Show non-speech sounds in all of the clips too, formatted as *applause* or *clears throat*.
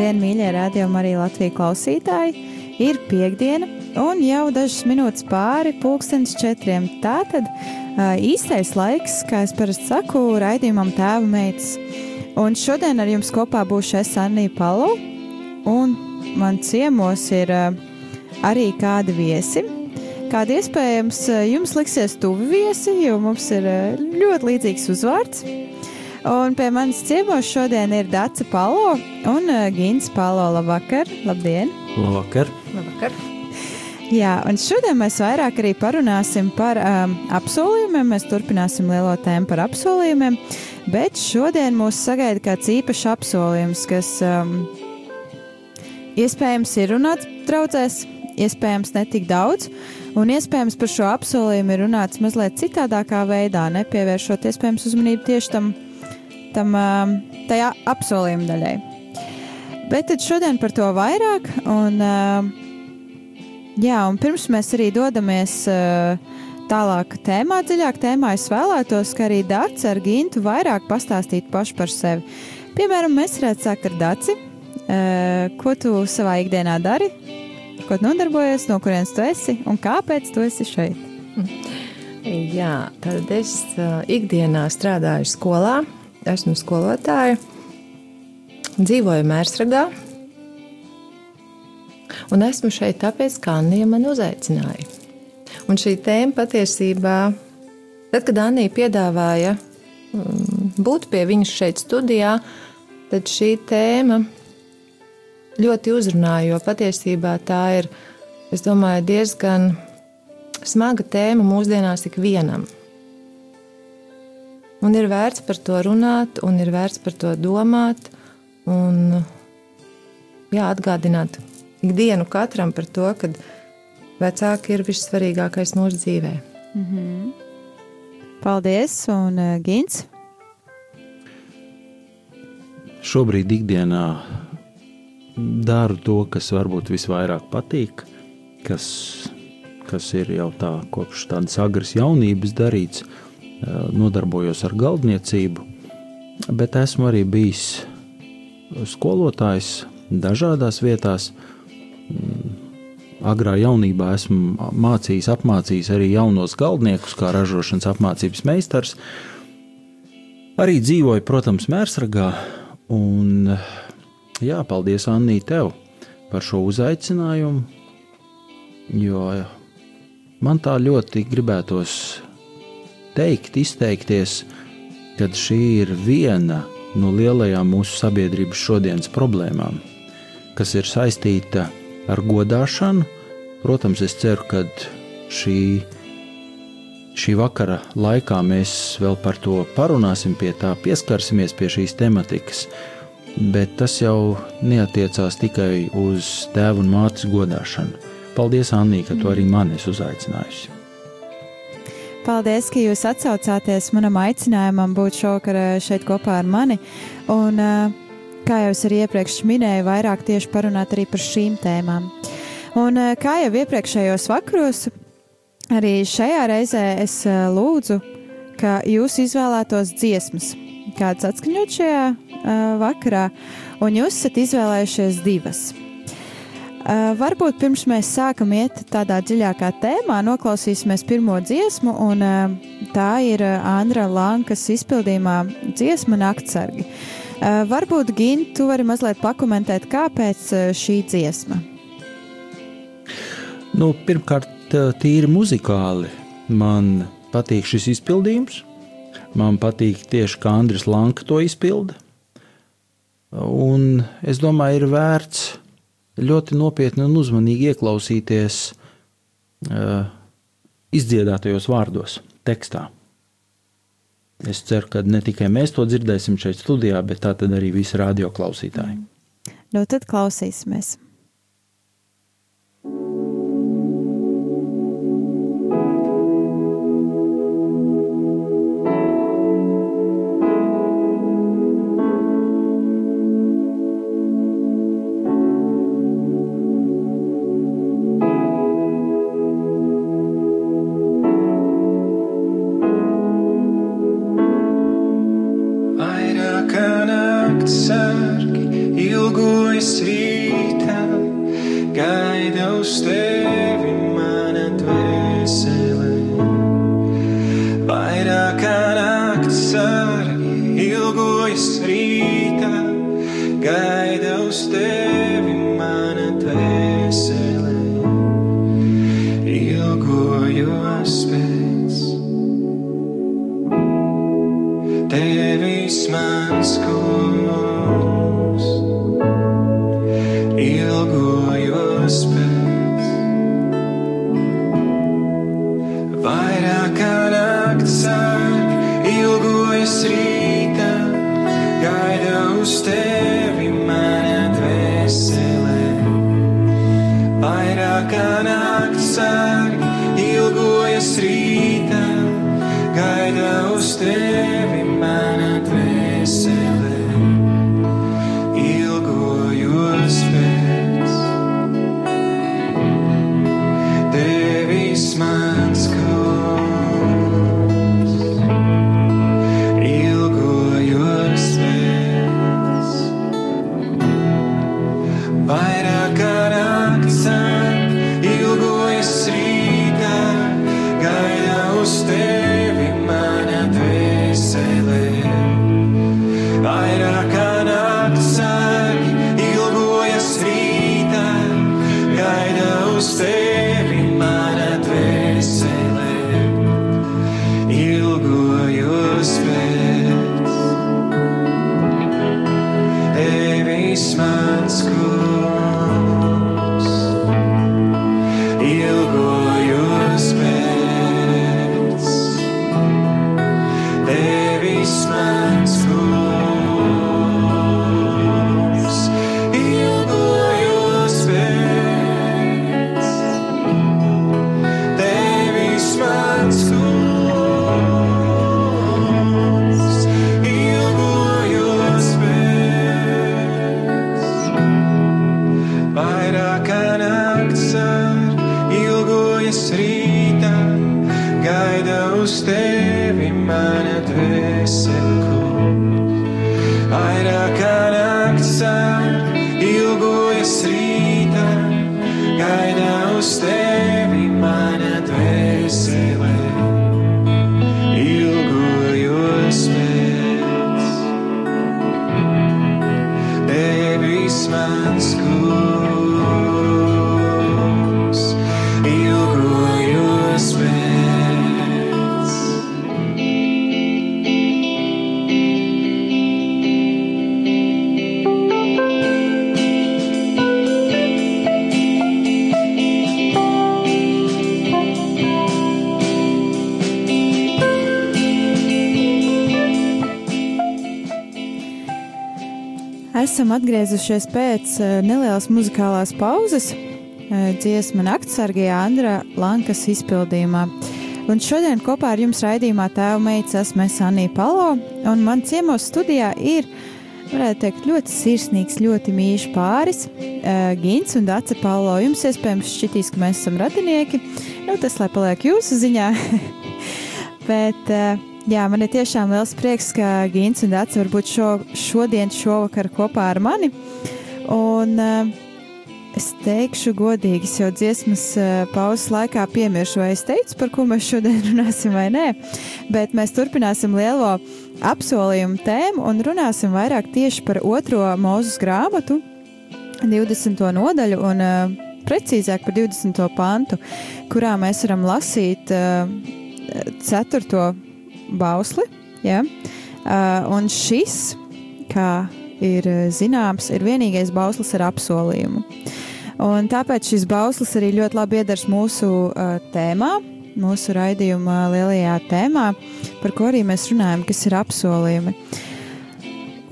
Labdien, mīļie rādījumi, arī Latvijas klausītāji! Ir piekdiena, un jau dažas minūtes pāri pulkstenis četriem. Tātad īstais laiks, kā es parasti saku, raidījumam tēva meitas. Un šodien ar jums kopā būšu es Anija Palo, un man ciemos ir arī kādi viesi. Kādi iespējams jums liksies tuvi viesi, jo mums ir ļoti līdzīgs uzvārds. Un pie manis ciemos šodien ir Dāca Palo un uh, Gins Palo. Labvakar! Labdien! Labvakar! Labvakar. Jā, un šodien mēs vairāk arī parunāsim par um, apsolījumiem. Mēs turpināsim lielo tēmu par apsolījumiem, bet šodien mūs sagaida kāds īpašs apsolījums, kas um, iespējams ir runāts traucēs, iespējams netik daudz, un iespējams par šo apsolījumu ir runāts mazliet citādākā veidā, nepievēršot iespējams uzmanību tieši tam tam tajā apsolījuma daļai. Bet tad šodien par to vairāk, un, jā, un pirms mēs arī dodamies tālāk tēmā, dziļāk tēmā, es vēlētos, ka arī Dārts ar Gintu vairāk pastāstītu paši par sevi. Piemēram, mēs varētu sākt ar Daci. Ko tu savā ikdienā dari? Ko tu nodarbojies, no kurienes tu esi un kāpēc tu esi šeit? Jā, tad es ikdienā strādāju skolā, esmu skolotāja, dzīvoju Mērsragā. Un esmu šeit tāpēc, ka Anija man uzaicināja. Un šī tēma patiesībā, tad, kad Anija piedāvāja būt pie viņas šeit studijā, tad šī tēma ļoti uzrunāja, jo patiesībā tā ir, es domāju, diezgan smaga tēma mūsdienās ikvienam. Un ir vērts par to runāt, un ir vērts par to domāt, un jā, atgādināt ikdienu katram par to, ka vecāki ir vissvarīgākais mūsu dzīvē. Mm -hmm. Paldies, un uh, Gins. Šobrīd ikdienā daru to, kas varbūt visvairāk patīk, kas, kas ir jau tā kopš tādas agras jaunības darīts nodarbojos ar galdniecību, bet esmu arī bijis skolotājs dažādās vietās. Agrā jaunībā esmu mācījis, apmācījis arī jaunos galdniekus, kā ražošanas apmācības meistars. Arī dzīvoju, protams, Mērsragā. Un, jā, paldies, Annī, tev par šo uzaicinājumu. Jo man tā ļoti gribētos teikt, izteikties, kad šī ir viena no lielajām mūsu sabiedrības šodienas problēmām, kas ir saistīta ar godāšanu. Protams, es ceru, ka šī, šī vakara laikā mēs vēl par to parunāsim, pie tā pieskarsimies pie šīs tematikas. Bet tas jau neatiecās tikai uz tēva un mātes godāšanu. Paldies, Anī, ka tu arī mani uzaicinājusi. Paldies, ka jūs atsaucāties manam aicinājumam būt šovakar eh, šeit kopā ar mani. Un, eh, kā jau es arī iepriekš minēju, vairāk tieši parunāt arī par šīm tēmām. Un, eh, kā jau iepriekšējos vakaros, arī šajā reizē es lūdzu, ka jūs izvēlētos dziesmas, kādas atskaņot šajā vakarā, un jūs esat izvēlējušies divas. Uh, varbūt pirms mēs sākam iet tādā dziļākā tēmā, noklausīsimies pirmo dziesmu, un uh, tā ir Andra Lankas izpildījumā dziesma Naktsargi. Uh, varbūt, Gint, tu vari mazliet pakomentēt, kāpēc šī dziesma? Nu, pirmkārt, tīri muzikāli man patīk šis izpildījums, Man patīk tieši, kā Andris Lanka to izpilda. Un es domāju, ir vērts ļoti nopietni un uzmanīgi ieklausīties uh, izdziedātajos vārdos, tekstā. Es ceru, ka ne tikai mēs to dzirdēsim šeit studijā, bet tā arī visi radioklausītāji. Nu, tad klausīsimies! Heiliger, aus dir, wie meinetwegen. Esam atgriezušies pēc uh, nelielas muzikālās pauzes uh, dziesma Naktsargajā Andra Lankas izpildījumā. Un šodien kopā ar jums raidījumā tēva meitas esmu es Anija Palo, un man ciemos studijā ir, varētu teikt, ļoti sirsnīgs, ļoti mīļš pāris, uh, Gins un Dace Palo. Jums iespējams šķitīs, ka mēs esam radinieki, nu tas lai paliek jūsu ziņā. *laughs* Bet uh, Jā, man ir tiešām liels prieks, ka Gins un Dārts var būt šo, šodien, šovakar kopā ar mani. Un uh, es teikšu godīgi, es jau dziesmas uh, pauzes laikā piemiršu, vai es teicu, par ko mēs šodien *laughs* runāsim vai nē. Bet mēs turpināsim lielo apsolījumu tēmu un runāsim vairāk tieši par otro mūzes grāmatu, 20. nodaļu un uh, precīzāk par 20. pantu, kurā mēs varam lasīt uh, 4 bausli, Ja? Uh, un šis, kā ir zināms, ir vienīgais bauslis ar apsolījumu. Un tāpēc šis bauslis arī ļoti labi iedars mūsu uh, tēmā, mūsu raidījuma lielajā tēmā, par ko arī mēs runājam, kas ir apsolījumi.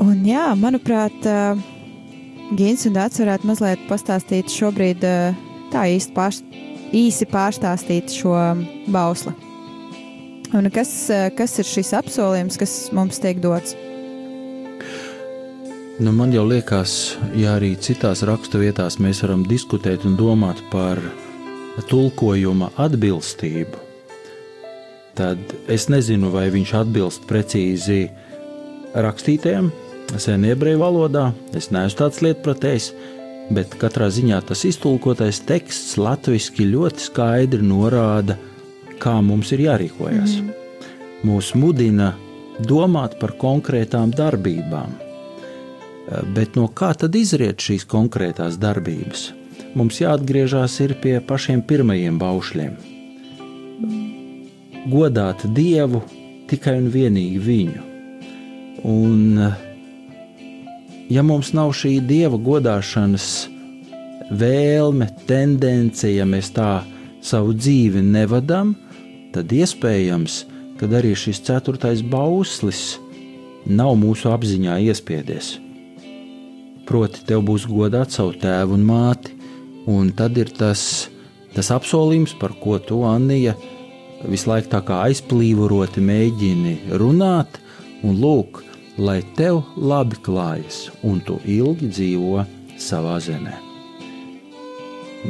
Un jā, manuprāt, uh, Gins un Dārts varētu mazliet pastāstīt šobrīd uh, tā īsti pār, īsi pārstāstīt šo bausli. Un kas, uh, kas ir šis apsolījums, kas mums tiek dots? Nu, man jau liekas, ja arī citās raksturvietās mēs varam diskutēt un domāt par tulkojuma atbilstību, tad es nezinu, vai viņš atbilst precīzi rakstītājiem, senā ebreju valodā. Es neesmu tāds lietpratējs, bet katrā ziņā tas iztulkotais teksts latviešu ļoti skaidri norāda, kā mums ir jārīkojas. Mm. Mūs mudina domāt par konkrētām darbībām Bet no kā tad izriet šīs konkrētās darbības? Mums jāatgriežas pie pašiem pirmajiem baušļiem. Godāt Dievu tikai un vienīgi viņu. Un, ja mums nav šī dieva godāšanas vēlme, tendence, ja mēs tā savu dzīvi nevadām, tad iespējams, ka arī šis ceturtais bauslis nav mūsu apziņā iespiedies proti, tev būs godāt savu tēvu un māti. Un tad ir tas, tas apsolījums, par ko tu, Anija, visu laiku tā kā aizplīvoroti mēģini runāt, un lūk, lai tev labi klājas, un tu ilgi dzīvo savā zemē.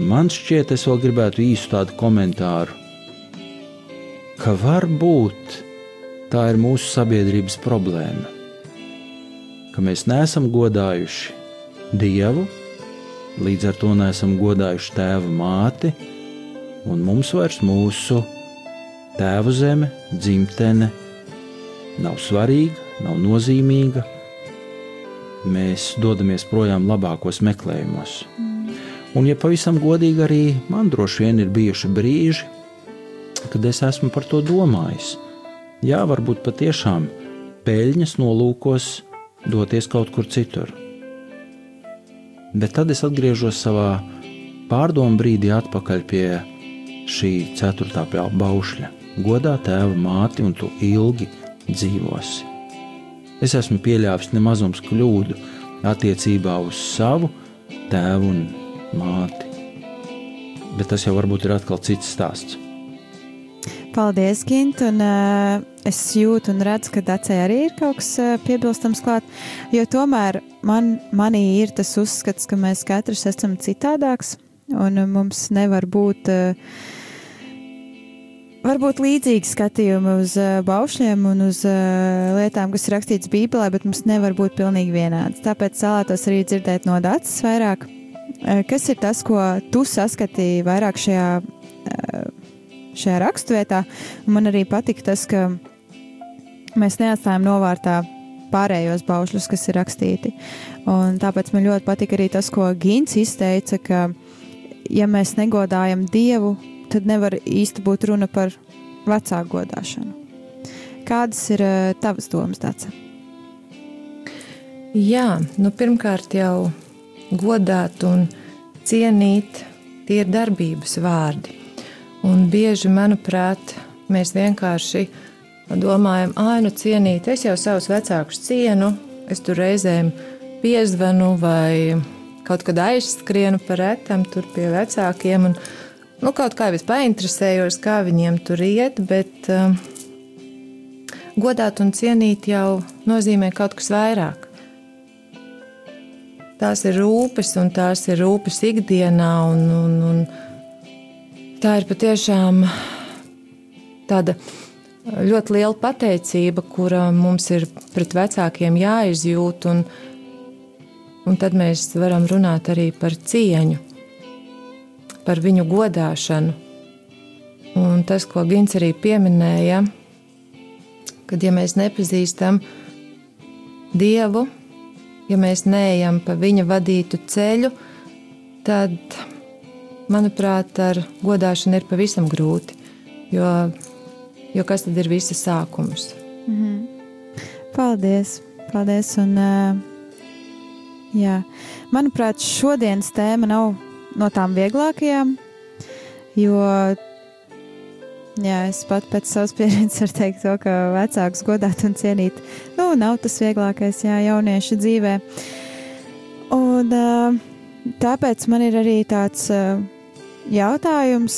Man šķiet, es vēl gribētu īsu tādu komentāru, ka varbūt tā ir mūsu sabiedrības problēma, ka mēs neesam godājuši Dievu, līdz ar to neesam godājuši tēva māti, un mums vairs mūsu tēva zeme, dzimtene nav svarīga, nav nozīmīga. Mēs dodamies projām labākos meklējumos. Un, ja pavisam godīgi, arī man droši vien ir bijuši brīži, kad es esmu par to domājis. Jā, varbūt patiešām peļņas nolūkos doties kaut kur citur Bet tad es atgriežos savā pārdomu brīdī atpakaļ pie šī ceturtā baušļa. Godā tēva māti, un tu ilgi dzīvosi. Es esmu pieļāvis nemazums kļūdu attiecībā uz savu tēvu un māti. Bet tas jau varbūt ir atkal cits stāsts. Paldies, Gint, un uh, es jūtu un redzu, ka Dacei arī ir kaut kas uh, piebilstams klāt, jo tomēr man, manī ir tas uzskats, ka mēs katrs esam citādāks, un mums nevar būt, uh, varbūt līdzīgi skatījumi uz uh, baušļiem un uz uh, lietām, kas ir rakstīts Bībelē, bet mums nevar būt pilnīgi vienāds. Tāpēc vēlētos arī dzirdēt no Dacas vairāk, uh, kas ir tas, ko tu saskatīji vairāk šajā uh, šajā raksturvietā. Man arī patika tas, ka mēs neatstājam novārtā pārējos baušļus, kas ir rakstīti. Un tāpēc man ļoti patika arī tas, ko Gins izteica, ka, ja mēs negodājam Dievu, tad nevar īsti būt runa par vecāku godāšanu. Kādas ir uh, tavas domas, Dāca? Jā, nu pirmkārt jau godāt un cienīt tie ir darbības vārdi. Un bieži, manuprāt, mēs vienkārši domājam, ah, nu cienīt, es jau savus vecākus cienu, es tur reizēm piezvanu vai kaut kad aizskrienu par retam tur pie vecākiem. Un, nu, kaut kā es painteresējos, kā viņiem tur iet, bet uh, godāt un cienīt jau nozīmē kaut kas vairāk. Tās ir rūpes, un tās ir rūpes ikdienā. Un, un, un, Tā ir patiešām tāda ļoti liela pateicība, kura mums ir pret vecākiem jāizjūt, un, un tad mēs varam runāt arī par cieņu, par viņu godāšanu. Un tas, ko Gins arī pieminēja, kad ja mēs nepazīstam Dievu, ja mēs neejam pa viņa vadītu ceļu, tad manuprāt, ar godāšanu ir pavisam grūti. Jo, jo kas tad ir visas sākums? Mm -hmm. Paldies! Paldies! Un, jā, manuprāt, šodienas tēma nav no tām vieglākajām, jo jā, es pat pēc savas pieredzes varu teikt, to, ka vecāks godāt un cienīt nu, nav tas vieglākais jā, jauniešu dzīvē. Un, tāpēc man ir arī tāds jautājums,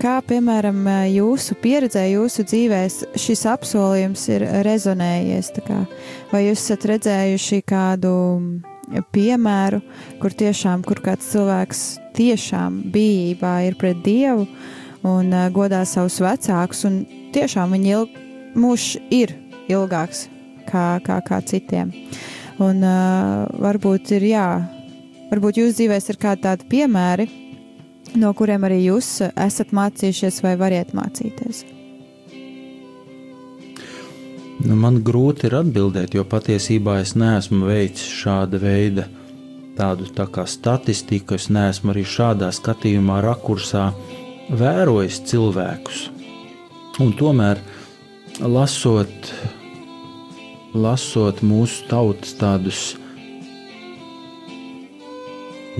kā piemēram jūsu pieredzē, jūsu dzīvēs šis apsolījums ir rezonējies. Vai jūs esat redzējuši kādu piemēru, kur tiešām kur kāds cilvēks tiešām bijībā ir pret Dievu un uh, godā savus vecākus, un tiešām viņa ilg, mūžs ir ilgāks kā, kā, kā citiem. Un uh, varbūt ir jā, varbūt jūs dzīvēs ir kādi tādi piemēri, no kuriem arī jūs esat mācījušies vai variet mācīties. Nu, man grūti ir atbildēt, jo patiesībā es neesmu veicis šāda veida tādu tā kā statistiku. Es neesmu arī šādā skatījumā, rakursā vērojis cilvēkus. Un tomēr, lasot, lasot mūsu tautas tādus,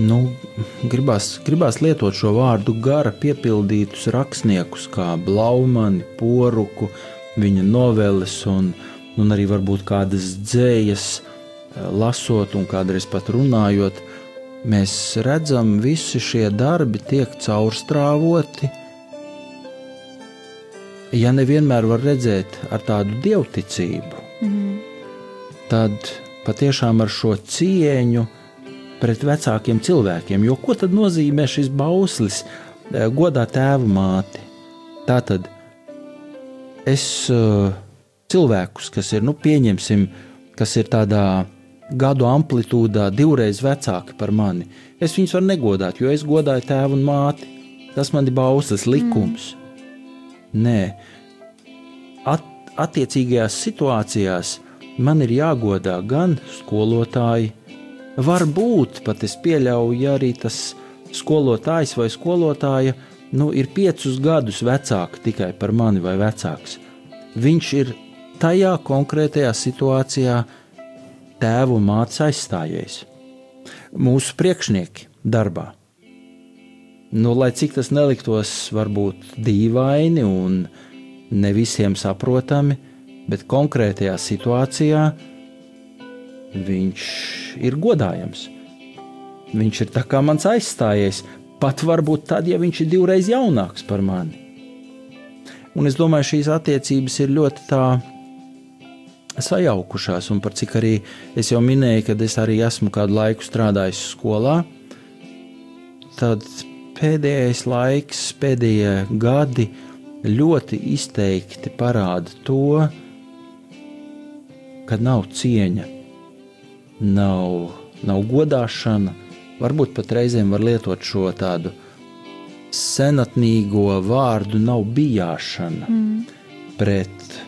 nu, gribās, gribās lietot šo vārdu gara piepildītus rakstniekus, kā Blaumani, Poruku, viņa noveles un, un arī varbūt kādas dzējas, eh, lasot un kādreiz pat runājot, mēs redzam, visi šie darbi tiek caurstrāvoti. Ja nevienmēr var redzēt ar tādu dievticību, mm. tad patiešām ar šo cieņu pret vecākiem cilvēkiem. Jo ko tad nozīmē šis bauslis, eh, godā tēva māti? Tā tad es uh, cilvēkus, kas ir, nu, pieņemsim, kas ir tādā gadu amplitūdā divreiz vecāki par mani, es viņus varu negodāt, jo es godāju tēvu un māti. Tas man ir bausas likums. Mm. Nē, At, attiecīgajās situācijās man ir jāgodā gan skolotāji, varbūt pat es pieļauju, ja arī tas skolotājs vai skolotāja nu, ir piecus gadus vecāks tikai par mani vai vecāks. Viņš ir tajā konkrētajā situācijā tēvu un mātes aizstājies. Mūsu priekšnieki darbā. Nu, lai cik tas neliktos, varbūt dīvaini un ne visiem saprotami, bet konkrētajā situācijā viņš ir godājams. Viņš ir tā kā mans aizstājies, Pat varbūt tad, ja viņš ir divreiz jaunāks par mani. Un es domāju, šīs attiecības ir ļoti tā sajaukušās, un par cik arī es jau minēju, kad es arī esmu kādu laiku strādājis skolā, tad pēdējais laiks, pēdējie gadi ļoti izteikti parāda to, ka nav cieņa, nav, nav godāšana, varbūt pat reizēm var lietot šo tādu senatnīgo vārdu, nav bijāšana mm. pret,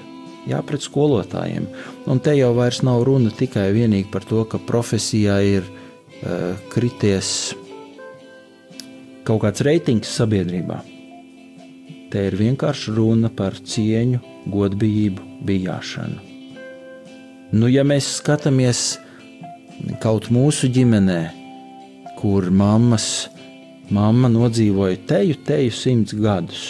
jā, pret skolotājiem. Un te jau vairs nav runa tikai par to, ka profesijā ir uh, krities kaut kāds reitings sabiedrībā. Te ir vienkārši runa par cieņu, godbijību, bijāšanu. Nu, ja mēs skatāmies kaut mūsu ģimenē, kur mammas, mamma nodzīvoja teju, teju simts gadus.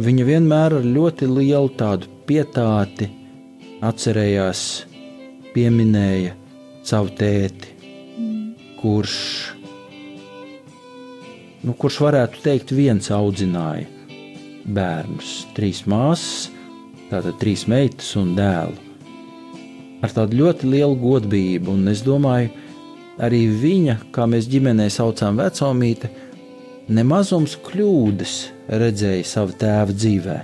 Viņa vienmēr ar ļoti lielu tādu pietāti atcerējās, pieminēja savu tēti, kurš, nu, kurš varētu teikt, viens audzināja bērnus, trīs māsas, tātad trīs meitas un dēlu ar tādu ļoti lielu godbību. Un es domāju, arī viņa, kā mēs ģimenē saucām vecumīte, nemazums kļūdas redzēja savu tēvu dzīvē.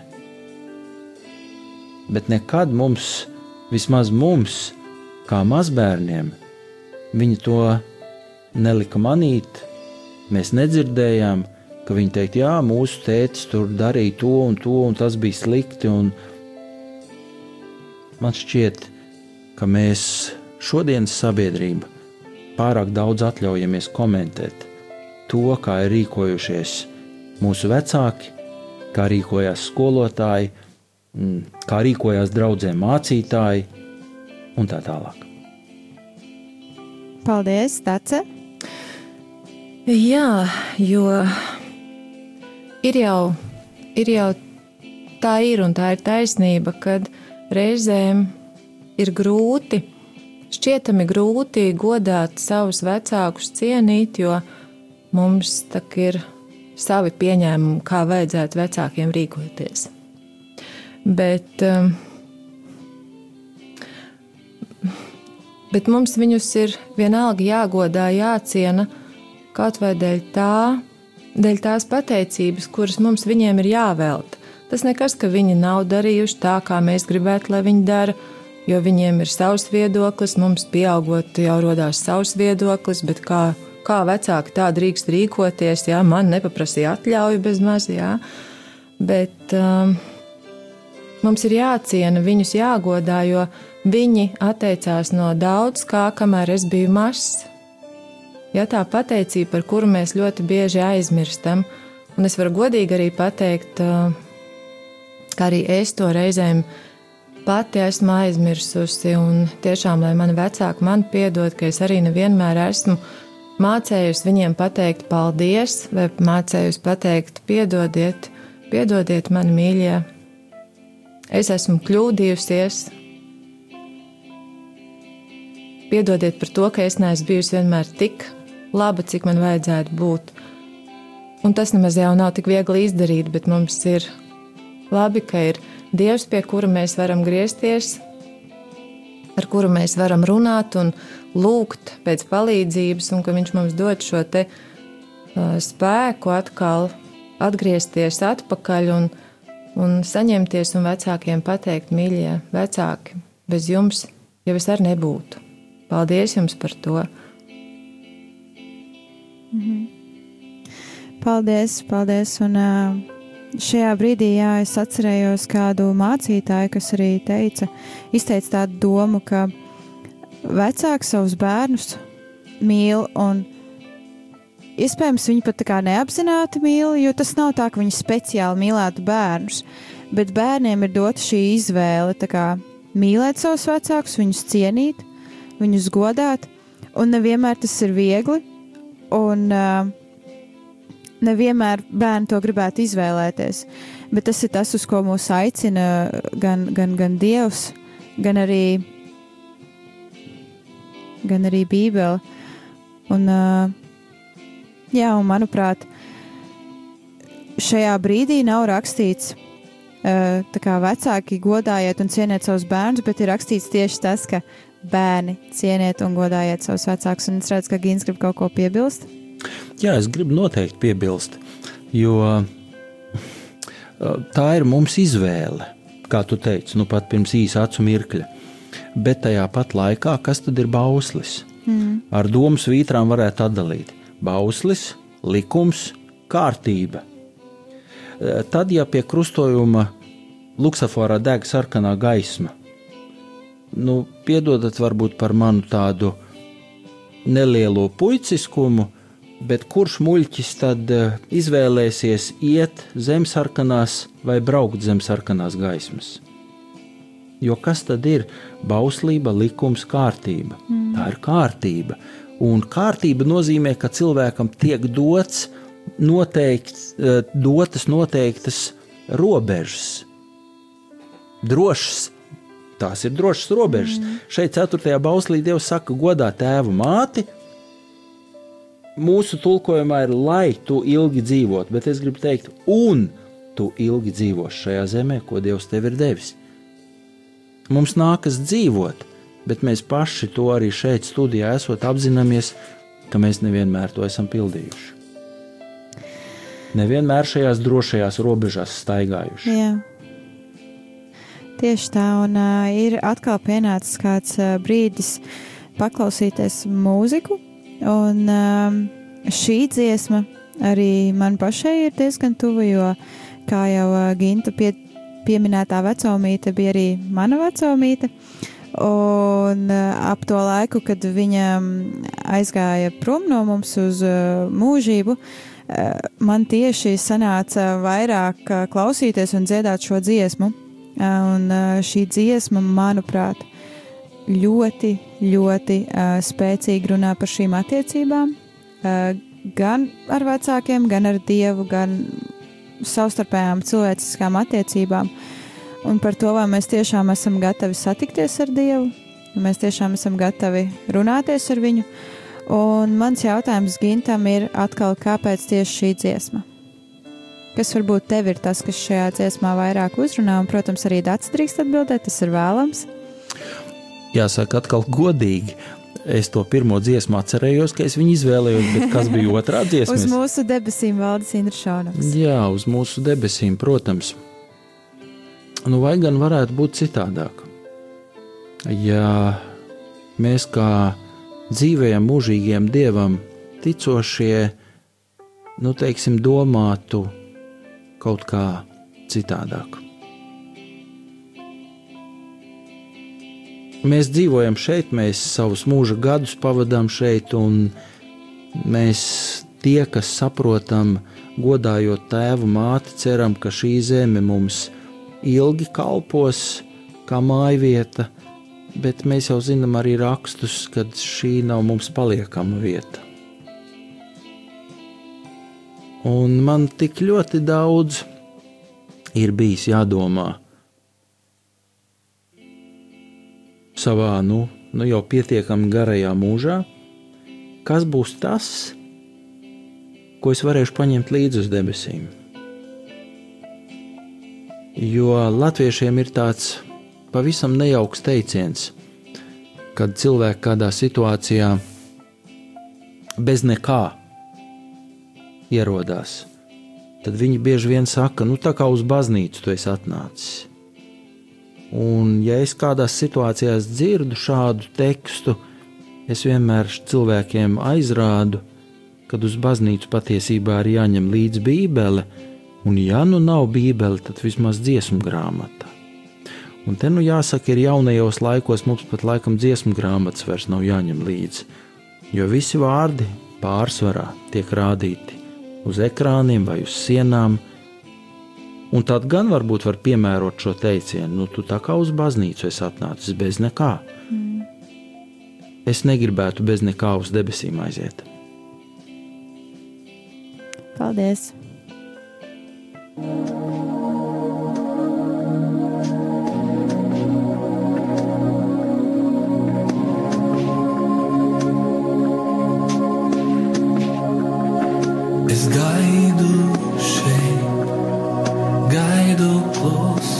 Bet nekad mums, vismaz mums, kā mazbērniem, viņi to nelika manīt. Mēs nedzirdējām, ka viņi teikt, jā, mūsu tēvs tur darīja to un to, un tas bija slikti. Man šķiet, ka mēs šodienas sabiedrība pārāk daudz atļaujamies komentēt to, kā ir rīkojušies mūsu vecāki, kā rīkojās skolotāji, mm, kā rīkojās draudzē mācītāji un tā tālāk. Paldies, Tace! Jā, jo ir jau, ir jau tā ir un tā ir taisnība, kad reizēm ir grūti, šķietami grūti godāt savus vecākus, cienīt, jo mums ir savi pieņēmumi, kā vajadzētu vecākiem rīkoties. Bet, um, bet mums viņus ir vienalga jāgodā, jāciena kaut vai dēļ tā, dēļ tās pateicības, kuras mums viņiem ir jāvelta. Tas nekas, ka viņi nav darījuši tā, kā mēs gribētu, lai viņi dara, jo viņiem ir savs viedoklis, mums pieaugot jau rodās savs viedoklis, bet kā, kā vecāki tā drīkst rīkoties, jā, man nepaprasīja atļauju bez maz, jā, bet um, mums ir jāciena, viņus jāgodā, jo viņi atteicās no daudz kā, kamēr es biju mazs. Ja tā pateicība, par kuru mēs ļoti bieži aizmirstam, un es varu godīgi arī pateikt, uh, kā arī es to reizēm pati esmu aizmirsusi. Un tiešām, lai mani vecāki man piedod, ka es arī nevienmēr esmu mācējusi viņiem pateikt paldies, vai mācējusi pateikt piedodiet, piedodiet mani mīļie. Es esmu kļūdījusies. Piedodiet par to, ka es neesmu bijusi vienmēr tik laba, cik man vajadzētu būt. Un tas nemaz jau nav tik viegli izdarīt, bet mums ir labi, ka ir Dievs, pie kura mēs varam griezties, ar kuru mēs varam runāt un lūgt pēc palīdzības, un ka Viņš mums dod šo te, uh, spēku atkal atgriezties atpakaļ un, un saņemties un vecākiem pateikt, mīļie vecāki, bez jums jau es arī nebūtu. Paldies jums par to! Mhm. Paldies, paldies! Un, uh šajā brīdī jā, es atcerējos kādu mācītāju, kas arī teica, izteica tādu domu, ka vecāki savus bērnus mīl un iespējams viņi pat tā kā neapzināti mīl, jo tas nav tā, ka viņi speciāli mīlētu bērnus, bet bērniem ir dota šī izvēle kā, mīlēt savus vecākus, viņus cienīt, viņus godāt, un nevienmēr tas ir viegli. Un, uh, nevienmēr bērni to gribētu izvēlēties, bet tas ir tas, uz ko mūs aicina gan, gan, gan Dievs, gan arī, gan arī Bībele. Un, jā, un manuprāt, šajā brīdī nav rakstīts, tā kā vecāki godājiet un cieniet savus bērnus, bet ir rakstīts tieši tas, ka bērni cieniet un godājiet savus vecākus. Un es redzu, ka Gīns grib kaut ko piebilst. Jā, es gribu noteikti piebilst, jo *laughs* tā ir mums izvēle, kā tu teici, nu pat pirms īsa acu mirkļa. Bet tajā pat laikā, kas tad ir bauslis? Mm. Ar domu svītrām varētu atdalīt bauslis, likums, kārtība. Tad, ja pie krustojuma luksusforā deg sarkanā gaisma, nu, piedodat varbūt par manu tādu nelielo puiciskumu, Bet kurš muļķis tad eh, izvēlēsies iet zem sarkanās vai braukt zem sarkanās gaismas? Jo kas tad ir bauslība, likums, kārtība? Mm. Tā ir kārtība. Un kārtība nozīmē, ka cilvēkam tiek dots noteikts, eh, dotas noteiktas robežas, drošas. Tās ir drošas robežas. Mm. Šeit, 4. bauslī, Dievs saka, godā tēvu māti, mūsu tulkojumā ir, lai tu ilgi dzīvot, bet es gribu teikt, un tu ilgi dzīvosi šajā zemē, ko Dievs tev ir devis. Mums nākas dzīvot, bet mēs paši to arī šeit, studijā, esot apzināmies, ka mēs nevienmēr to esam pildījuši. Nevienmēr šajās drošajās robežās staigājuši. Jā. Tieši tā, un uh, ir atkal pienācis kāds uh, brīdis paklausīties mūziku, Un um, šī dziesma arī man pašai ir diezgan tuva, jo, kā jau uh, Ginta pie, pieminētā vecumīte, bija arī mana vecumīte. Un uh, ap to laiku, kad viņa aizgāja prom no mums uz uh, mūžību, uh, man tieši sanāca vairāk uh, klausīties un dziedāt šo dziesmu. Un šī dziesma, manuprāt, ļoti, ļoti spēcīgi runā par šīm attiecībām. Gan ar vecākiem, gan ar dievu, gan savstarpējām cilvēciskām attiecībām. Un par to, vai mēs tiešām esam gatavi satikties ar Dievu, mēs tiešām esam gatavi runāties ar viņu. Un mans jautājums Gintam ir atkal, kāpēc tieši šī dziesma? Kas varbūt tev ir tas, kas šajā dziesmā vairāk uzrunā, un, protams, arī Dārts drīkst atbildēt, tas ir vēlams. Jāsaka, atkal godīgi. Es to pirmo dziesmu atcerējos, ka es viņu izvēlējos, bet kas bija otrā *laughs* dziesma? uz mūsu debesīm valdes Indra Šaunaks. Jā, uz mūsu debesīm, protams. Nu, vai gan varētu būt citādāk? Ja mēs kā dzīvējam mūžīgiem dievam ticošie, nu, teiksim, domātu kaut kā citādāk. Mēs dzīvojam šeit, mēs savus mūža gadus pavadām šeit, un mēs tie, kas saprotam, godājot tēvu māti, ceram, ka šī zeme mums ilgi kalpos kā mājvieta, bet mēs jau zinām arī rakstus, ka šī nav mums paliekama vieta. Un man tik ļoti daudz ir bijis jādomā savā, nu, nu jau pietiekami garajā mūžā, kas būs tas, ko es varēšu paņemt līdzi uz debesīm. Jo latviešiem ir tāds pavisam nejauks teiciens, kad cilvēki kādā situācijā bez nekā ierodās, tad viņi bieži vien saka, nu tā kā uz baznīcu tu esi atnācis. Un, ja es kādās situācijās dzirdu šādu tekstu, es vienmēr cilvēkiem aizrādu, kad uz baznīcu patiesībā ir jāņem līdzi Bībele, un, ja nu nav Bībele, tad vismaz dziesmu grāmata. Un te nu jāsaka, ir jaunajos laikos mums pat laikam dziesmu grāmatas vairs nav jāņem līdzi, jo visi vārdi pārsvarā tiek rādīti uz ekrāniem vai uz sienām. Un tad gan varbūt var piemērot šo teicienu, nu, tu tā kā uz baznīcu esi atnācis bez nekā. Mm. Es negribētu bez nekā uz debesīm aiziet. Paldies! Es gaidu guide or close.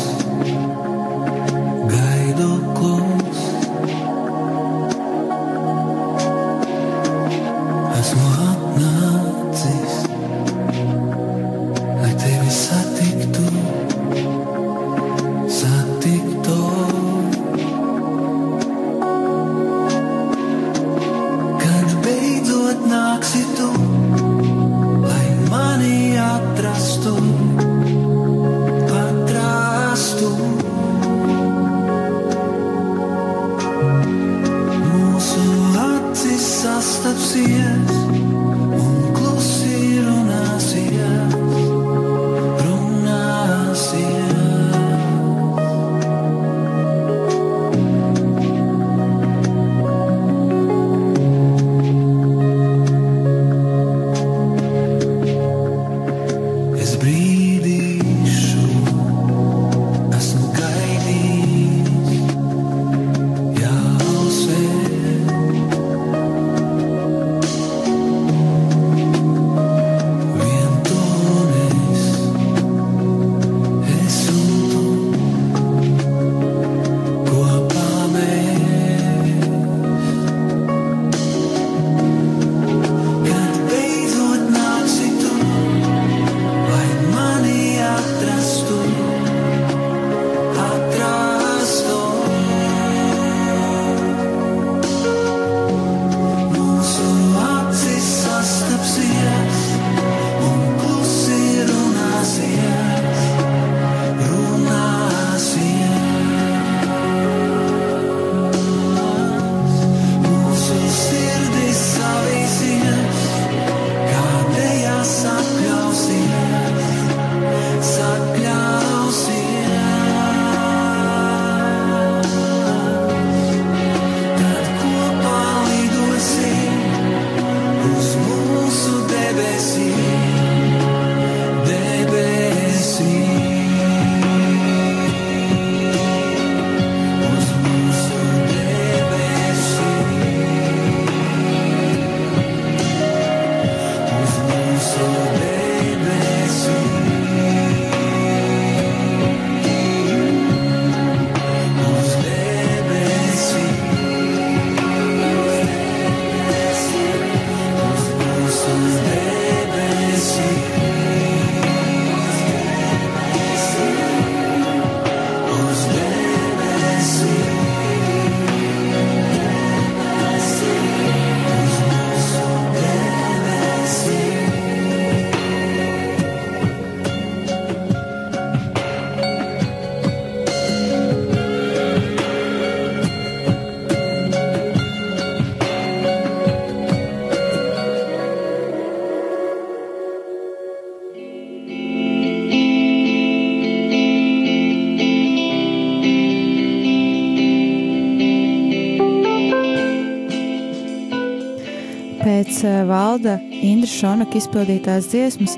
Šonaka izpildītās dziesmas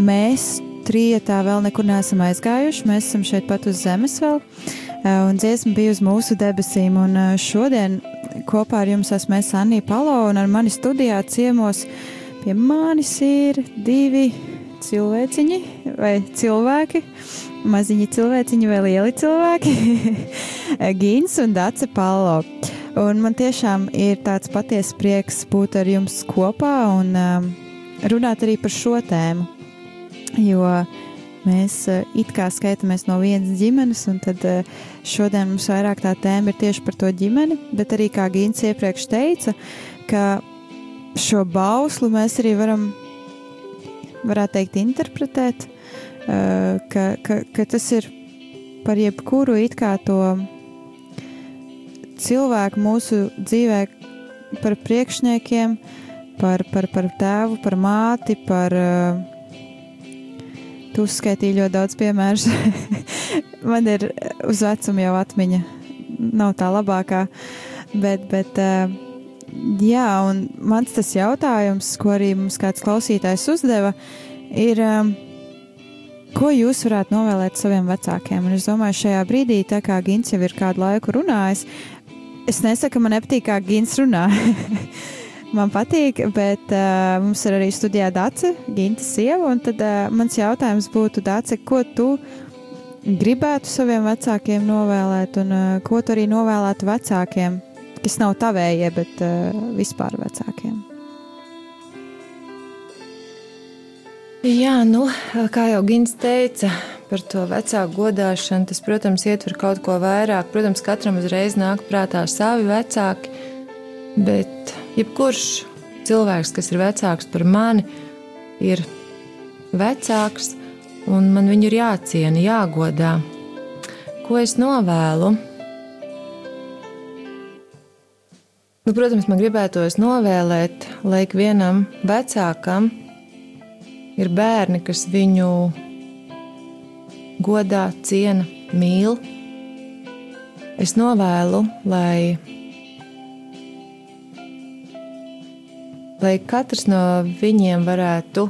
mēs trietā vēl nekur neesam aizgājuši. Mēs esam šeit pat uz zemes vēl, un dziesma bija uz mūsu debesīm. Un šodien kopā ar jums esmu es Anija Palo, un ar mani studijā ciemos pie manis ir divi cilvēciņi vai cilvēki. Maziņi cilvēciņi vai lieli cilvēki, *laughs* Gīns un Dāce Palo. Un man tiešām ir tāds patiesa prieks būt ar jums kopā un um, runāt arī par šo tēmu. Jo mēs uh, it kā skaitāmies no vienas ģimenes, un tad uh, šodien mums vairāk tā tēma ir tieši par to ģimeni, bet arī, kā Gīns iepriekš teica, ka šo bauslu mēs arī varam, varētu teikt, interpretēt, uh, ka, ka, ka tas ir par jebkuru it kā to cilvēku mūsu dzīvē, par priekšniekiem, par, par, par tēvu, par māti, par uh, Tu uzskaitīji ļoti daudz piemēru. *laughs* Man ir uz vecumu jau atmiņa, nav tā labākā. Bet, bet uh, jā, un mans tas jautājums, ko arī mums kāds klausītājs uzdeva, ir. Um, Ko jūs varētu novēlēt saviem vecākiem? Un es domāju, šajā brīdī, tā kā Gins jau ir kādu laiku runājis, es nesaku, man nepatīk, kā Gins runā. *laughs* Man patīk, bet uh, mums ir arī studijā Dāce, Ginta sieva. Tad uh, mans jautājums būtu, Dāce, ko tu gribētu saviem vecākiem novēlēt, un uh, ko tu arī novēlētu vecākiem, kas nav tavējie, bet uh, vispār vecākiem? Jā, nu, kā jau Gins teica, par to vecāku godāšanu, tas, protams, ietver kaut ko vairāk. Protams, katram uzreiz nāk prātā savi vecāki, bet Jebkurš cilvēks, kas ir vecāks par mani, ir vecāks, un man viņu ir jāciena, jāgodā. Ko es novēlu? Nu, protams, man gribētos novēlēt, lai ikvienam vecākam ir bērni, kas viņu godā, ciena, mīl. Es novēlu, lai lai katrs no viņiem varētu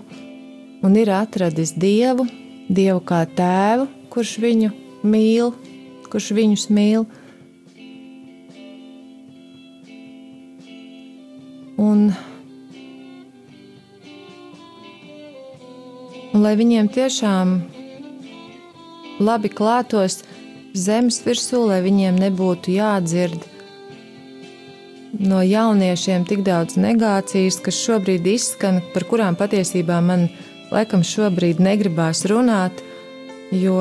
un ir atradis Dievu, Dievu kā tēvu, kurš viņu mīl, kurš viņus mīl. Un, un lai viņiem tiešām labi klātos zemes virsū, lai viņiem nebūtu jādzird no jauniešiem tik daudz negācijas, kas šobrīd izskan, par kurām patiesībā man laikam šobrīd negribās runāt, jo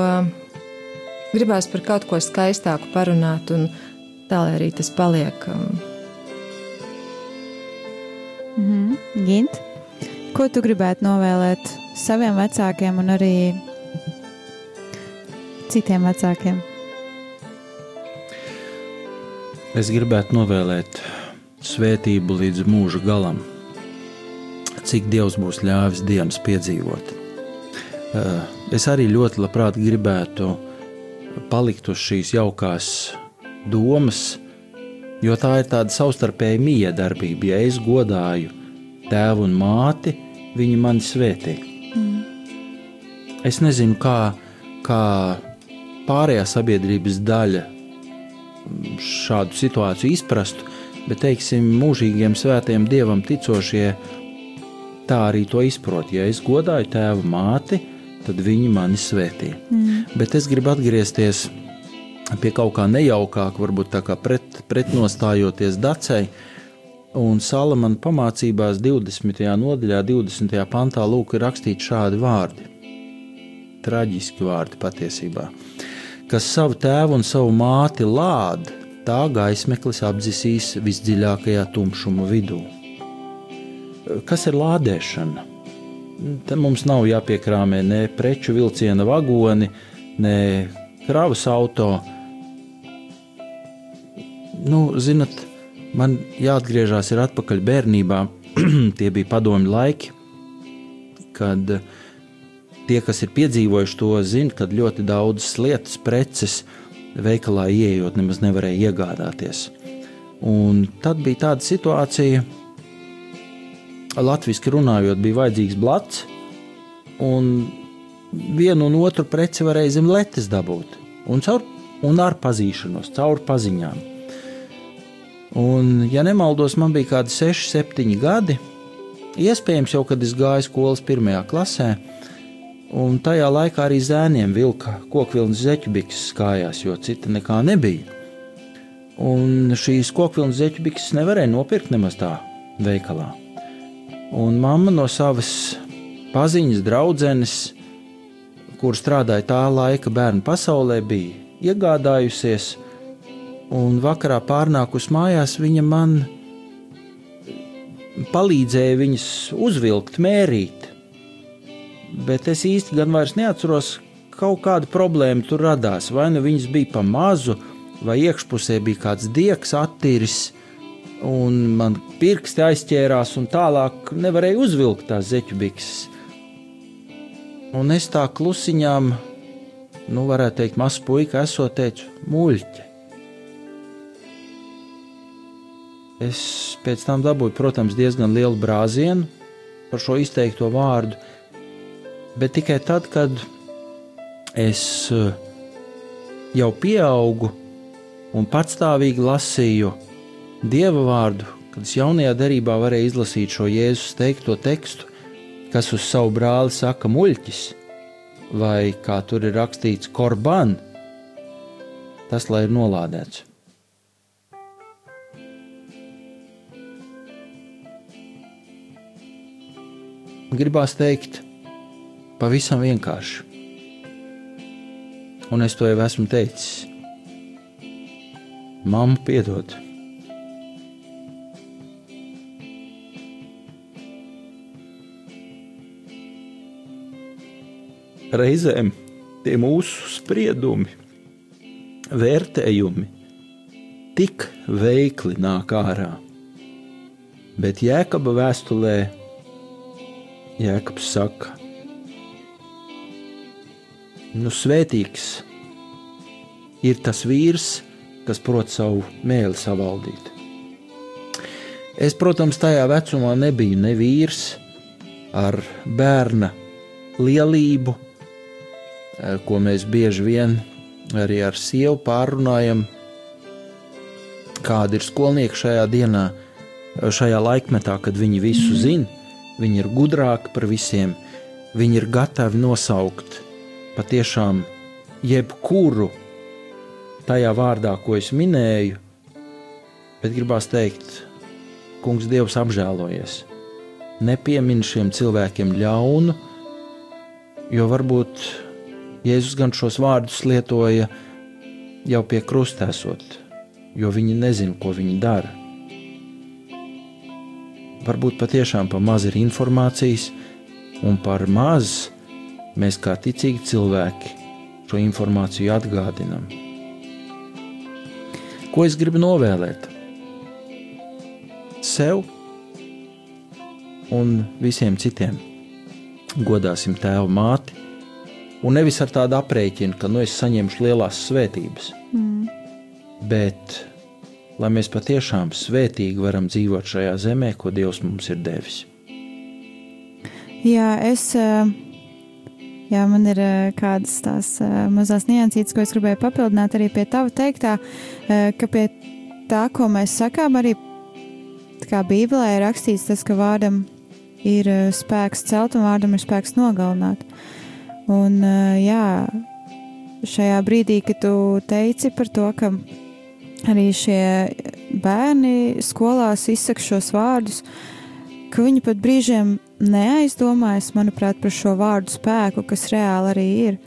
gribās par kaut ko skaistāku parunāt, un tā lai arī tas paliek. Mm -hmm. Gint, ko tu gribētu novēlēt saviem vecākiem un arī citiem vecākiem? Es gribētu novēlēt svētību līdz mūža galam, cik Dievs būs ļāvis dienas piedzīvot. Eh, es arī ļoti labprāt gribētu palikt uz šīs jaukās domas, jo tā ir tāda savstarpēja miedarbība. Ja es godāju tēvu un māti, viņi mani svētī. Mm. Es nezinu, kā, kā pārējā sabiedrības daļa šādu situāciju izprastu, bet teiksim, mūžīgiem svētiem dievam ticošie tā arī to izprot. Ja es godāju tēvu māti, tad viņi mani svētī. Mm. Bet es gribu atgriezties pie kaut kā nejaukāka, varbūt tā kā pret, pretnostājoties dacei. Un Salamana pamācībās 20. nodaļā, 20. pantā, lūk, ir rakstīti šādi vārdi. Traģiski vārdi patiesībā. Kas savu tēvu un savu māti lāda, tā gaismeklis apdzisīs visdziļākajā tumšuma vidū. Kas ir lādēšana? Te mums nav jāpiekrāmē ne preču vilciena vagoni, ne kravas auto. Nu, zinat, man jāatgriežas atpakaļ bērnībā. *clears throat* Tie bija padomju laiki, kad tie, kas ir piedzīvojuši to, zina, kad ļoti daudzas lietas, preces, veikalā ieejot, nemaz nevarēja iegādāties. Un tad bija tāda situācija, latviešu runājot, bija vajadzīgs blats, un vienu un otru preci varēja zem letes dabūt. Un, caur, un ar pazīšanos, caur paziņām. Un, ja nemaldos, man bija kādi 6, 7 gadi. Iespējams, jau kad es gāju skolas pirmajā klasē, un tajā laikā arī zēniem vilka kokvilnas zeķubikses kājās, jo cita nekā nebija. Un šīs kokvilnas zeķubikses nevarēja nopirkt nemaz tā veikalā. Un mamma no savas paziņas, draudzenes, kur strādāja tā laika bērnu pasaulē, bija iegādājusies, un vakarā pārnākus mājās viņa man palīdzēja viņas uzvilkt, mērīt. Bet es īsti gan vairs neatceros, kaut kāda problēma tur radās. Vai nu viņas bija pa mazu, vai iekšpusē bija kāds diegs attīris, un man pirksti aizķērās, un tālāk nevarēja uzvilkt tās zeķu bikses. Un es tā klusiņām, nu, varētu teikt, mazs puika, esot teicu, muļķi. Es pēc tam dabūju, protams, diezgan lielu brāzienu par šo izteikto vārdu, bet tikai tad, kad es eh, jau pieaugu un patstāvīgi lasīju Dieva vārdu, kad es jaunajā derībā varēju izlasīt šo Jēzus teikto tekstu, kas uz savu brāli saka muļķis, vai kā tur ir rakstīts, korban, tas lai ir nolādēts. Gribās teikt, pavisam vienkārši. Un es to jau esmu teicis. Māmu piedod. reizēm tie mūsu spriedumi, vērtējumi tik veikli nāk ārā. Bet Jēkabā vēstulē Jēkabs saka, nu svētīgs ir tas vīrs, kas prot savu mēli savaldīt. Es, protams, tajā vecumā nebiju ne vīrs ar bērna lielību, Eh, ko mēs bieži vien arī ar sievu pārunājam, kāda ir skolnieka šajā dienā, šajā laikmetā, kad viņi visu mhm. zina, viņi ir gudrāki par visiem, viņi ir gatavi nosaukt patiešām jebkuru tajā vārdā, ko es minēju, bet gribās teikt, Kungs, Dievs apžēlojies. Nepiemin šiem cilvēkiem ļaunu, jo varbūt Jēzus gan šos vārdus lietoja jau pie krusta esot, jo viņi nezina, ko viņi dara. Varbūt patiešām par maz ir informācijas, un par maz mēs kā ticīgi cilvēki šo informāciju atgādinām. Ko es gribu novēlēt? Sev un visiem citiem. Godāsim tēvu māti, Un nevis ar tādu aprēķinu, ka nu, es saņemšu lielās svētības, mm. bet lai mēs patiešām svētīgi varam dzīvot šajā zemē, ko Dievs mums ir devis. Jā, es. Jā, man ir kādas tās mazas niansītas, ko es gribēju papildināt arī pie tava teiktā, ka pie tā, ko mēs sakām, arī kā Bībelē ir rakstīts, tas, ka vārdam ir spēks celt un vārdam ir spēks nogalināt. Un, jā, šajā brīdī, kad tu teici par to, ka arī šie bērni skolās izsaka šos vārdus, ka viņi pat brīžiem neaizdomājas, manuprāt, par šo vārdu spēku, kas reāli arī ir.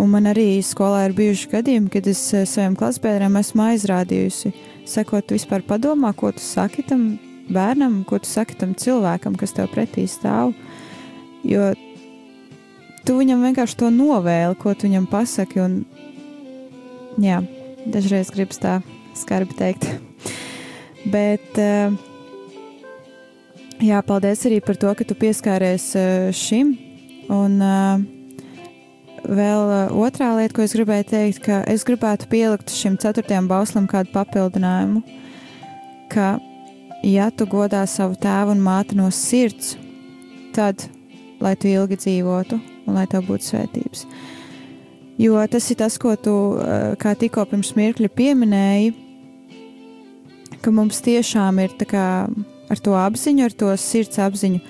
Un man arī skolā ir bijuši gadījumi, kad es saviem klasbiedriem esmu aizrādījusi, sakot, vispār padomā, ko tu saki tam bērnam, ko tu saki tam cilvēkam, kas tev pretī stāv. Jo tu viņam vienkārši to novēli, ko tu viņam pasaki. Un, jā, dažreiz gribas tā skarbi teikt. *laughs* Bet, eh, jā, paldies arī par to, ka tu pieskāries eh, šim. Un eh, vēl otrā lieta, ko es gribēju teikt, ka es gribētu pielikt šim ceturtajam bauslam kādu papildinājumu, ka ja tu godā savu tēvu un māti no sirds, tad, lai tu ilgi dzīvotu un lai tev būtu svētības. Jo tas ir tas, ko tu eh, kā tikko pirms mirkļa pieminēji, ka mums tiešām ir kā, ar to apziņu, ar to sirds apziņu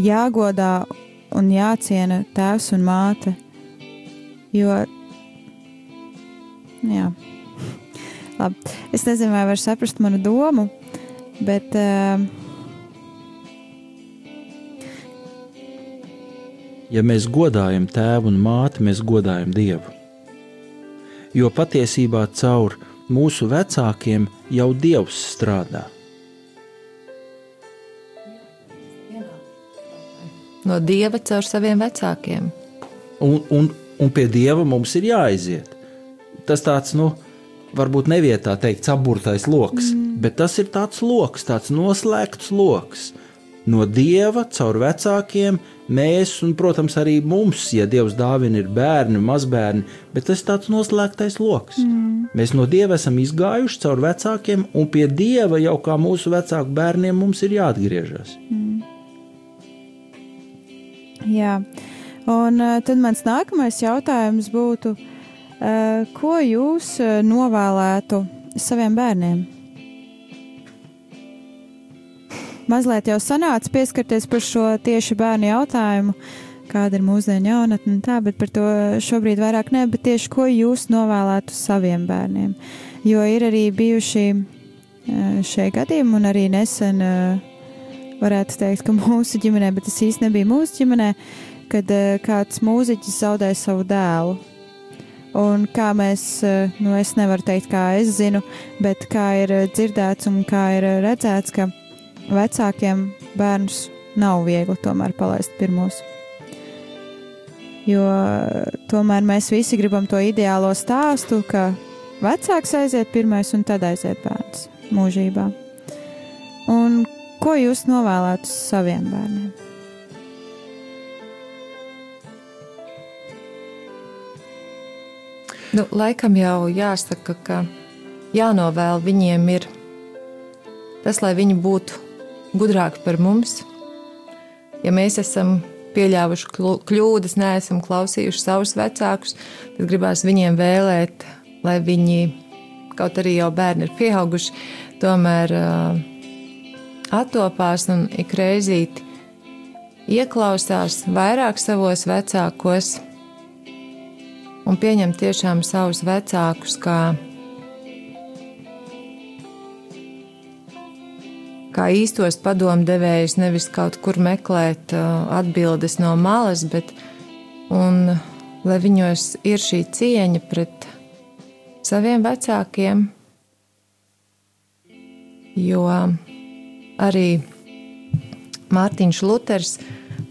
jāgodā un jāciena tēvs un māte. Jo, jā, labi. Es nezinu, vai var saprast manu domu, bet. Uh, ja mēs godājam tēvu un māti, mēs godājam Dievu. Jo patiesībā caur mūsu vecākiem jau Dievs strādā. No Dieva caur saviem vecākiem. Un, un, un pie Dieva mums ir jāaiziet. Tas tāds, nu, varbūt nevietā teikt, apburtais lokus, mm. bet tas ir tāds lokus, tāds noslēgts lokus. No Dieva caur vecākiem mēs, un, protams, arī mums, ja Dievs dāvina ir bērni, mazbērni, bet tas ir tāds noslēgtais lokus. Mm. Mēs no Dieva esam izgājuši caur vecākiem, un pie Dieva jau kā mūsu vecāku bērniem mums ir jāatgriežas. Mm. Jā, un uh, tad mans nākamais jautājums būtu, uh, ko jūs uh, novēlētu saviem bērniem? mazliet jau sanāca pieskarties par šo tieši bērnu jautājumu, kāda ir mūsdienu jaunatne, tā, bet par to šobrīd vairāk ne, bet tieši ko jūs novēlētu saviem bērniem. Jo ir arī bijuši šie gadījumi, un arī nesen varētu teikt, ka mūsu ģimenē, bet tas īsti nebija mūsu ģimenē, kad kāds mūziķis zaudēja savu dēlu. Un kā mēs, nu, es nevaru teikt, kā es zinu, bet kā ir dzirdēts un kā ir redzēts, ka vecākiem bērnus nav viegli tomēr palaist pirmos. Jo tomēr mēs visi gribam to ideālo stāstu, ka vecāks aiziet pirmais un tad aiziet bērns mūžībā. Un ko jūs novēlētu saviem bērniem? Nu, laikam jau jāsaka, ka jānovēl viņiem ir tas, lai viņi būtu gudrāki par mums. Ja mēs esam pieļāvuši kļūdas, neesam klausījuši savus vecākus, tad gribās viņiem vēlēt, lai viņi, kaut arī jau bērni ir pieauguši, tomēr uh, attopās un ik reizīti ieklausās vairāk savos vecākos un pieņem tiešām savus vecākus kā kā īstos padomdevējus, nevis kaut kur meklēt uh, atbildes no malas, bet un, lai viņos ir šī cieņa pret saviem vecākiem, jo arī Mārtiņš Luters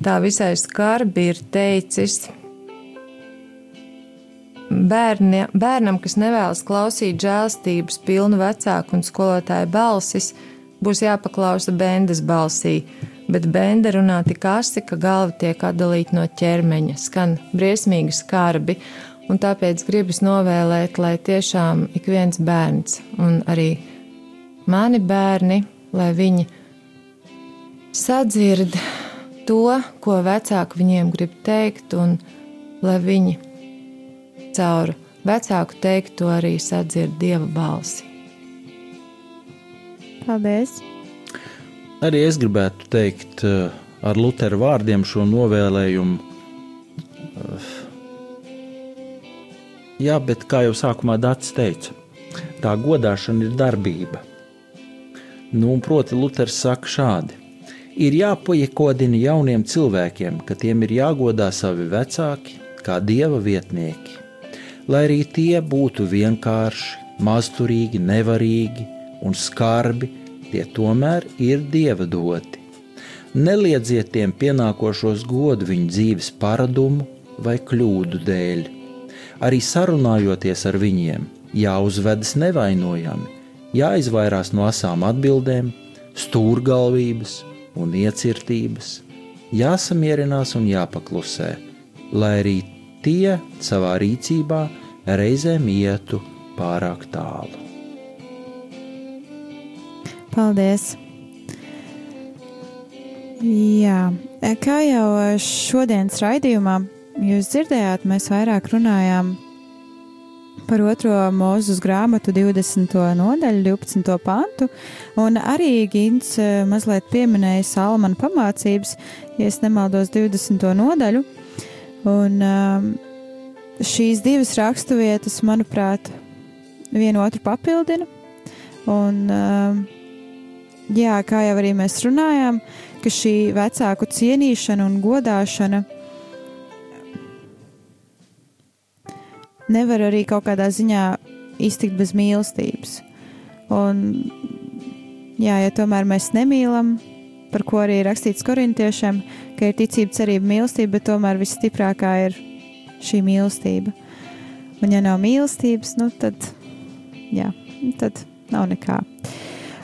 tā visai skarbi ir teicis. Bērni, bērnam, kas nevēlas klausīt žēlstības pilnu vecāku un skolotāju balsis, būs jāpaklausa bendas balsī, bet benda runā tik asi, ka galva tiek atdalīta no ķermeņa, skan briesmīgi skarbi, un tāpēc gribas novēlēt, lai tiešām ik viens bērns, un arī mani bērni, lai viņi sadzird to, ko vecāki viņiem grib teikt, un lai viņi caur vecāku teikto arī sadzird dieva balsi. Paldies! Arī es gribētu teikt eh, ar Lutera vārdiem šo novēlējumu. Eh, jā, bet kā jau sākumā Dārts teica, tā godāšana ir darbība. Nu, proti, Luters saka šādi: ir jāpajekodina jauniem cilvēkiem, ka tiem ir jāgodā savi vecāki, kā dieva vietnieki, lai arī tie būtu vienkārši, mazturīgi, nevarīgi, un skarbi, tie tomēr ir dieva doti. Neliedziet tiem pienākošos godu viņu dzīves paradumu vai kļūdu dēļ. Arī sarunājoties ar viņiem, jāuzvedas nevainojami, jāizvairās no asām atbildēm, stūrgalvības un iecirtības, jāsamierinās un jāpaklusē, lai arī tie savā rīcībā reizēm ietu pārāk tālu. Paldies! Jā, kā jau šodienas raidījumā jūs dzirdējāt, mēs vairāk runājām par otro mūzes grāmatu 20. nodaļu, 12. pantu, un arī Gins eh, mazliet pieminēja Salmana pamācības, ja es nemaldos 20. nodaļu, un um, šīs divas raksturvietas, manuprāt, vienu otru papildina, un um, jā, kā jau arī mēs runājām, ka šī vecāku cienīšana un godāšana nevar arī kaut kādā ziņā iztikt bez mīlestības. Un, jā, ja tomēr mēs nemīlam, par ko arī rakstīts korintiešiem, ka ir ticība, cerība, mīlestība, bet tomēr visstiprākā ir šī mīlestība. Un, ja nav mīlestības, nu tad, jā, tad nav nekā.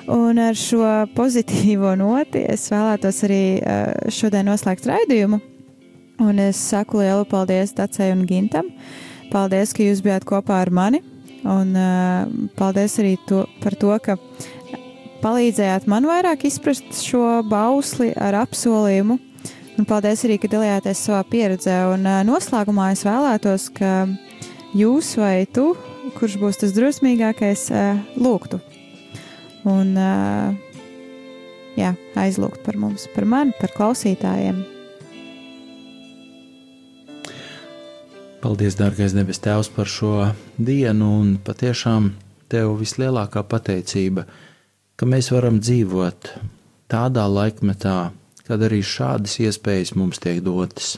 Un ar šo pozitīvo noti es vēlētos arī eh, šodien noslēgt raidījumu. Un es saku lielu paldies Dacei un Gintam. Paldies, ka jūs bijāt kopā ar mani. Un uh, paldies arī to, par to, ka palīdzējāt man vairāk izprast šo bausli ar apsolījumu. Un paldies arī, ka dalījāties savā pieredzē. Un uh, noslēgumā es vēlētos, ka jūs vai tu, kurš būs tas drusmīgākais, uh, lūgtu un jā, aizlūgt par mums, par mani, par klausītājiem. Paldies, dārgais debes Tēvs, par šo dienu, un patiešām Tev vislielākā pateicība, ka mēs varam dzīvot tādā laikmetā, kad arī šādas iespējas mums tiek dotas,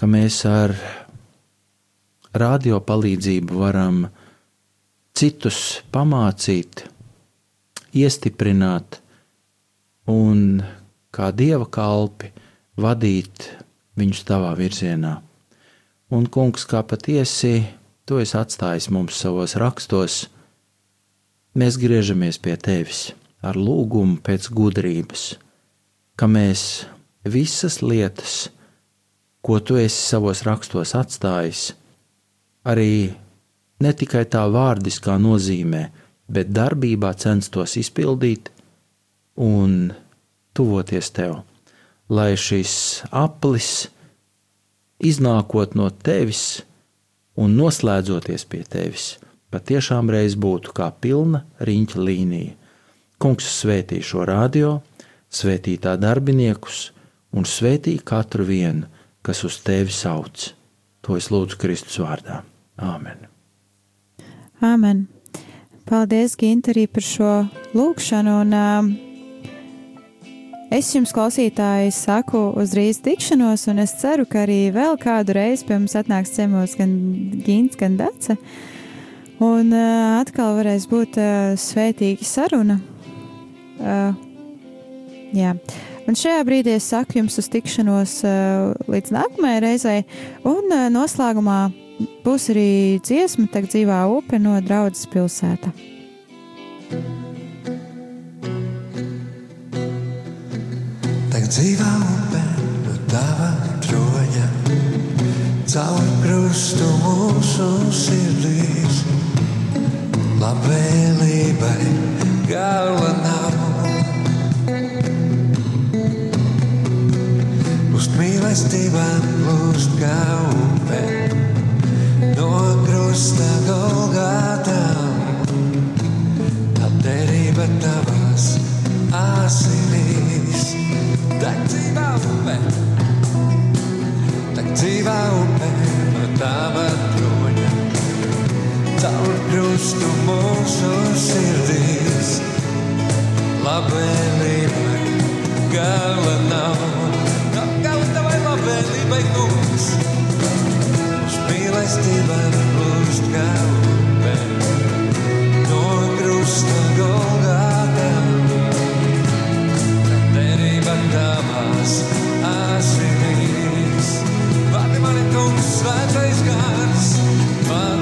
ka mēs ar radio palīdzību varam citus pamācīt, iestiprināt un kā dieva kalpi vadīt viņus tavā virzienā. Un, kungs, kā patiesi tu esi atstājis mums savos rakstos, mēs griežamies pie tevis ar lūgumu pēc gudrības, ka mēs visas lietas, ko tu esi savos rakstos atstājis, arī ne tikai tā vārdiskā nozīmē, bet darbībā censtos izpildīt un tuvoties tev, lai šis aplis, iznākot no tevis un noslēdzoties pie tevis, patiešām reiz būtu kā pilna riņķa līnija. Kungs svētī šo radio, svētī tā darbiniekus un svētī katru vienu, kas uz tevi sauc. To es lūdzu Kristus vārdā. Āmen! Āmen! Paldies, Gint, arī par šo lūkšanu. Un, uh, es jums, klausītāji, saku uzdrīz tikšanos, un es ceru, ka arī vēl kādu reizi pie mums atnāks ciemos gan Gints, gan Dace. Un uh, atkal varēs būt uh, svētīga saruna. Uh, jā. Un šajā brīdī es saku jums uz tikšanos uh, līdz nākamajai reizei, un uh, noslēgumā būs arī dziesma, tā dzīvā upe no draudzes pilsēta. Tā dzīvā upe no tava troņa, caur krustu mūsu sirdīs, labvēlībai gala nav. Uz mīlestībām plūst kā upe no krusta Golgātām. Tā derība tavās asinīs, upe, tā dzīvā upe no tava troņa. Caur krustu mūsu sirdīs, labvēlībai gala nav. Nav gala tavai labvēlībai, kungs mīlestībām plūst kā tavās asinīs. Vadi mani, kungs, svētais gars, vadi